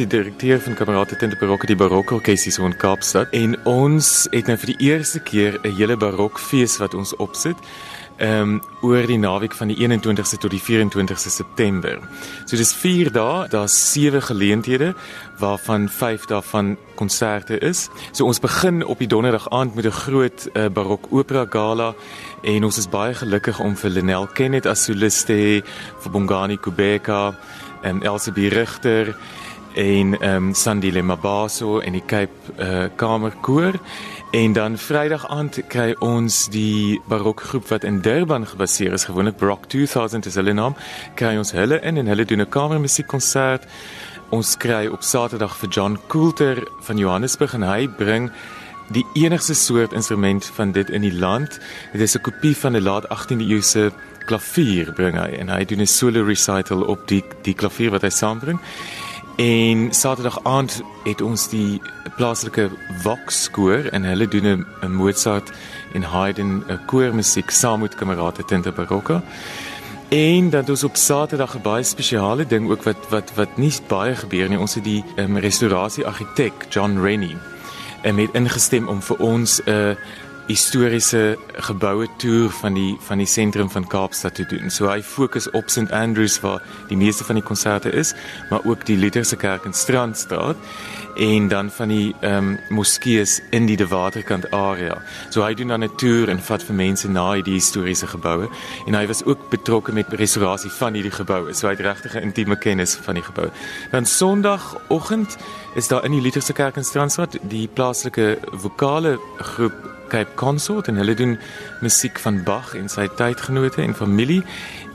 die direkteur van Kamerate Tente Barokke die Barok Orkes hier in Kaapstad. En ons het nou vir die eerste keer 'n hele barokfees wat ons opsit ehm um, oor die naweek van die 21ste tot die 24ste September. So dis 4 dae, daar's 7 geleenthede waarvan 5 daarvan konserte is. So ons begin op die donderdag aand met 'n groot uh, barok opera gala en ons is baie gelukkig om vir Lenel Kenneth as soliste, vir Bongani Kubeka en um, Elsie Richter en ehm um, Sandile Mabaso en die Cape uh, Kamerkoor. En dan Vrydag aand kry ons die barokgroep wat in Durban gebaseer is gewoonlik Baroque 2000 is hulle naam kry ons hulle in en hulle doen 'n kamermusiekkonsert ons kry op Saterdag vir John Coulter van Johannesburg en hy bring die enigste soort instrument van dit in die land. Dit is 'n kopie van 'n laat 18de eeu se klavier bring hy. En hy doen 'n solo recital op die die klavier wat hy saambring En Saterdag aand het ons die plaaslike Vox koor en hulle doen 'n Mozart en Haydn koormusiek saam met kamerade Tente Barocca. En dan het ons op Saterdag 'n baie spesiale ding ook wat wat wat nie baie gebeur nie. Ons het die um, restaurasie argitek John Rennie en met ingestem om vir ons 'n uh, historiese geboue toer van die van die sentrum van Kaapstad te doen. So hy fokus op St Andrews waar die meeste van die konserte is, maar ook die Lutherse kerk in Strandstraat en dan van die ehm um, moskeeë in die De Waterkant area. So hy doen dan 'n toer en vat vir mense na die historiese geboue en hy was ook betrokke met restaurasie van hierdie geboue. So hy het regtig 'n intieme kennis van die gebou. Dan Sondagoggend is daar in die Lutherse kerk in Strandstraat die plaaslike vokale groep Cape Consort en hulle doen musiek van Bach en sy tydgenote en familie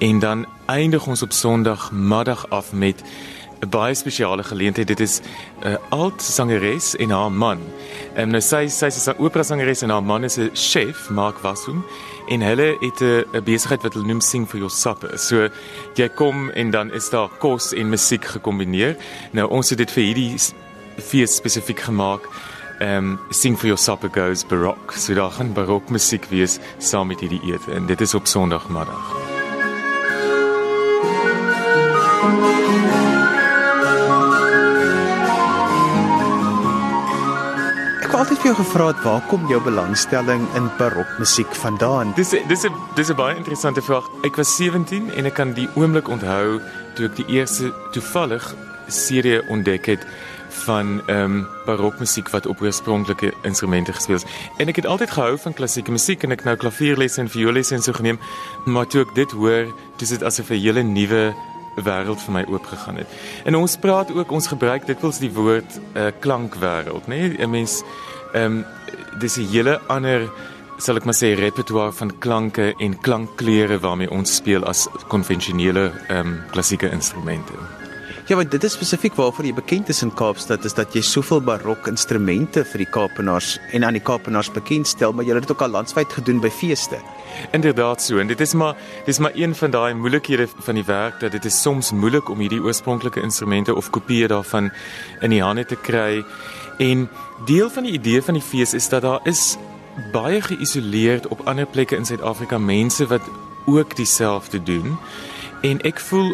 en dan eindig ons op Sondag middag af met 'n baie spesiale geleentheid. Dit is 'n uh, alt sangeres en haar man. En nou sy sy is 'n opera sangeres en haar man is 'n chef, Mark Wasum en hulle het 'n besigheid wat hulle noem Sing for Your Supper. So jy kom en dan is daar kos en musiek gekombineer. Nou ons het dit vir hierdie fees spesifiek gemaak ehm um, sing for your supper goes baroque. So daar gaan barok musiek wees saam met hierdie ete en dit is op Sondagmiddag. Ek het altyd vir jou gevra waar kom jou belangstelling in barokmusiek vandaan? Dis dis 'n dis 'n baie interessante vraag. Ek was 17 en ek kan die oomblik onthou toe ek die eerste toevallig serie ontdek het van ehm um, barokmusiek wat op oorspronklike instrumente gespeel is. En ek het altyd gehou van klassieke musiek en ek nou klavierlesse en vioollesse en so geneem, maar toe ek dit hoor, dis dit asof 'n hele nuwe wêreld vir my oopgegaan het. En ons praat ook ons gebruik dikwels die woord uh, eh, klankwêreld, nê? Nee? 'n Mens ehm um, dis 'n hele ander sal ek maar sê repertoire van klanke en klankkleure waarmee ons speel as konvensionele ehm um, klassieke instrumente. Ja, want dit is spesifiek waarvoor jy bekend is in Kaapstad is dat jy soveel barok instrumente vir die Kaapenaars en aan die Kaapenaars bekend stel, maar jy het dit ook al landwyd gedoen by feeste. Inderdaad so en dit is maar dis maar een van daai moeilikhede van die werk dat dit is soms moeilik om hierdie oorspronklike instrumente of kopieë daarvan in die hande te kry. En deel van die idee van die fees is dat daar is baie geïsoleerd op ander plekke in Suid-Afrika mense wat ook dieselfde doen. En ek voel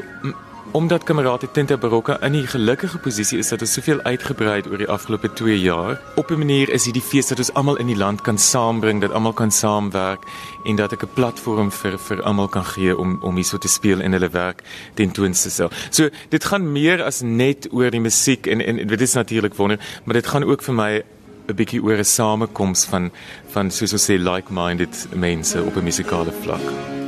Omdat kamerade Tinte Barocca in 'n gelukkige posisie is dat ons soveel uitgebrei het oor die afgelope 2 jaar. Op 'n manier is hierdie fees dat ons almal in die land kan saambring, dat almal kan saamwerk en dat ek 'n platform vir vir almal kan gee om om hierso te speel en hulle werk tentoon te stel. So dit gaan meer as net oor die musiek en en dit is natuurlik wonder, maar dit gaan ook vir my 'n bietjie oor 'n samekoms van van soos ons sê like-minded mense op 'n musikale vlak.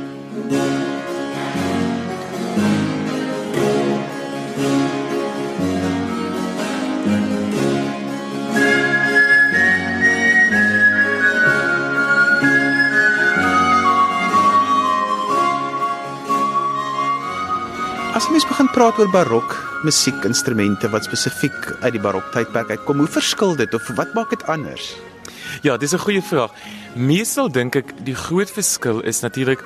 As mens begin praat oor barok musiekinstrumente wat spesifiek uit die barok tydperk uitkom, hoe verskil dit of wat maak dit anders? Ja, dis 'n goeie vraag. Meestal dink ek die groot verskil is natuurlik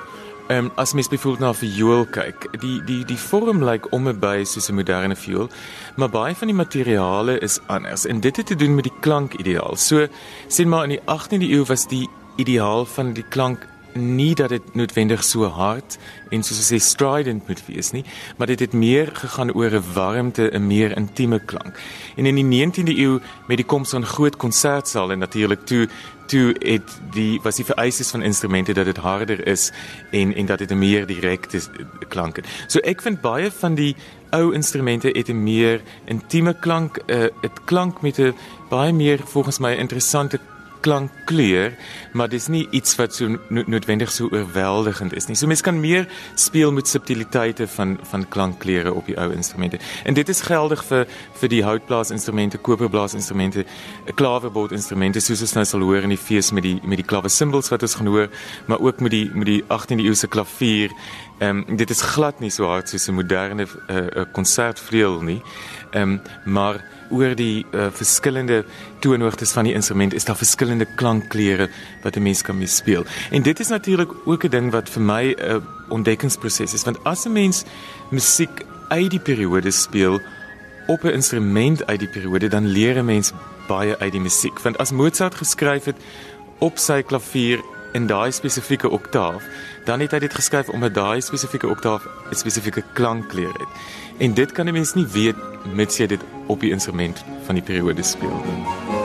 Ehm um, as mens byvoorbeeld na 'n viool kyk, die die die vorm lyk om en by soos 'n moderne viool, maar baie van die materiale is anders en dit het te doen met die klankideaal. So sien maar in die 18de eeu was die ideaal van die klank nie dat dit noodwendig so hard en soos sê strident moet wees nie, maar dit het meer gegaan oor 'n warmte, 'n meer intieme klank. En in die 19de eeu met die koms van groot konsertsale natuurlik toe toe het die was die vereistes van instrumente dat dit harder is en en dat dit 'n meer direkte klank het. So ek vind baie van die ou instrumente het 'n meer intieme klank, 'n uh, dit klank met 'n baie meer volgens my interessante klankkleur, maar dis nie iets wat so no noodwendig so oorweldigend is nie. So mens kan meer speel met subtiliteite van van klankkleure op die ou instrumente. En dit is geldig vir vir die houtblaasinstrumente, koperblaasinstrumente, klaverbord instrumente soos ons nou sal hoor in die fees met die met die klavesimbels wat ons gaan hoor, maar ook met die met die 18de eeuse klavier. Ehm um, dit is glad nie so hard soos 'n moderne konsertvleuel uh, nie. Ehm um, maar oor die uh, verskillende toonhoogtes van die instrument is daar verskillende klankkleure wat 'n mens kan mee speel. En dit is natuurlik ook 'n ding wat vir my 'n uh, ontdekkingsproses is want as 'n mens musiek uit die periode speel op 'n instrument uit die periode dan leer 'n mens baie uit die musiek. Want as Mozart geskryf het op sy klavier in daai spesifieke oktaaf, dan het hy dit geskryf omdat daai spesifieke oktaaf 'n spesifieke klankkleur het. En dit kan 'n mens nie weet mits jy dit op die instrument van die periode speel nie.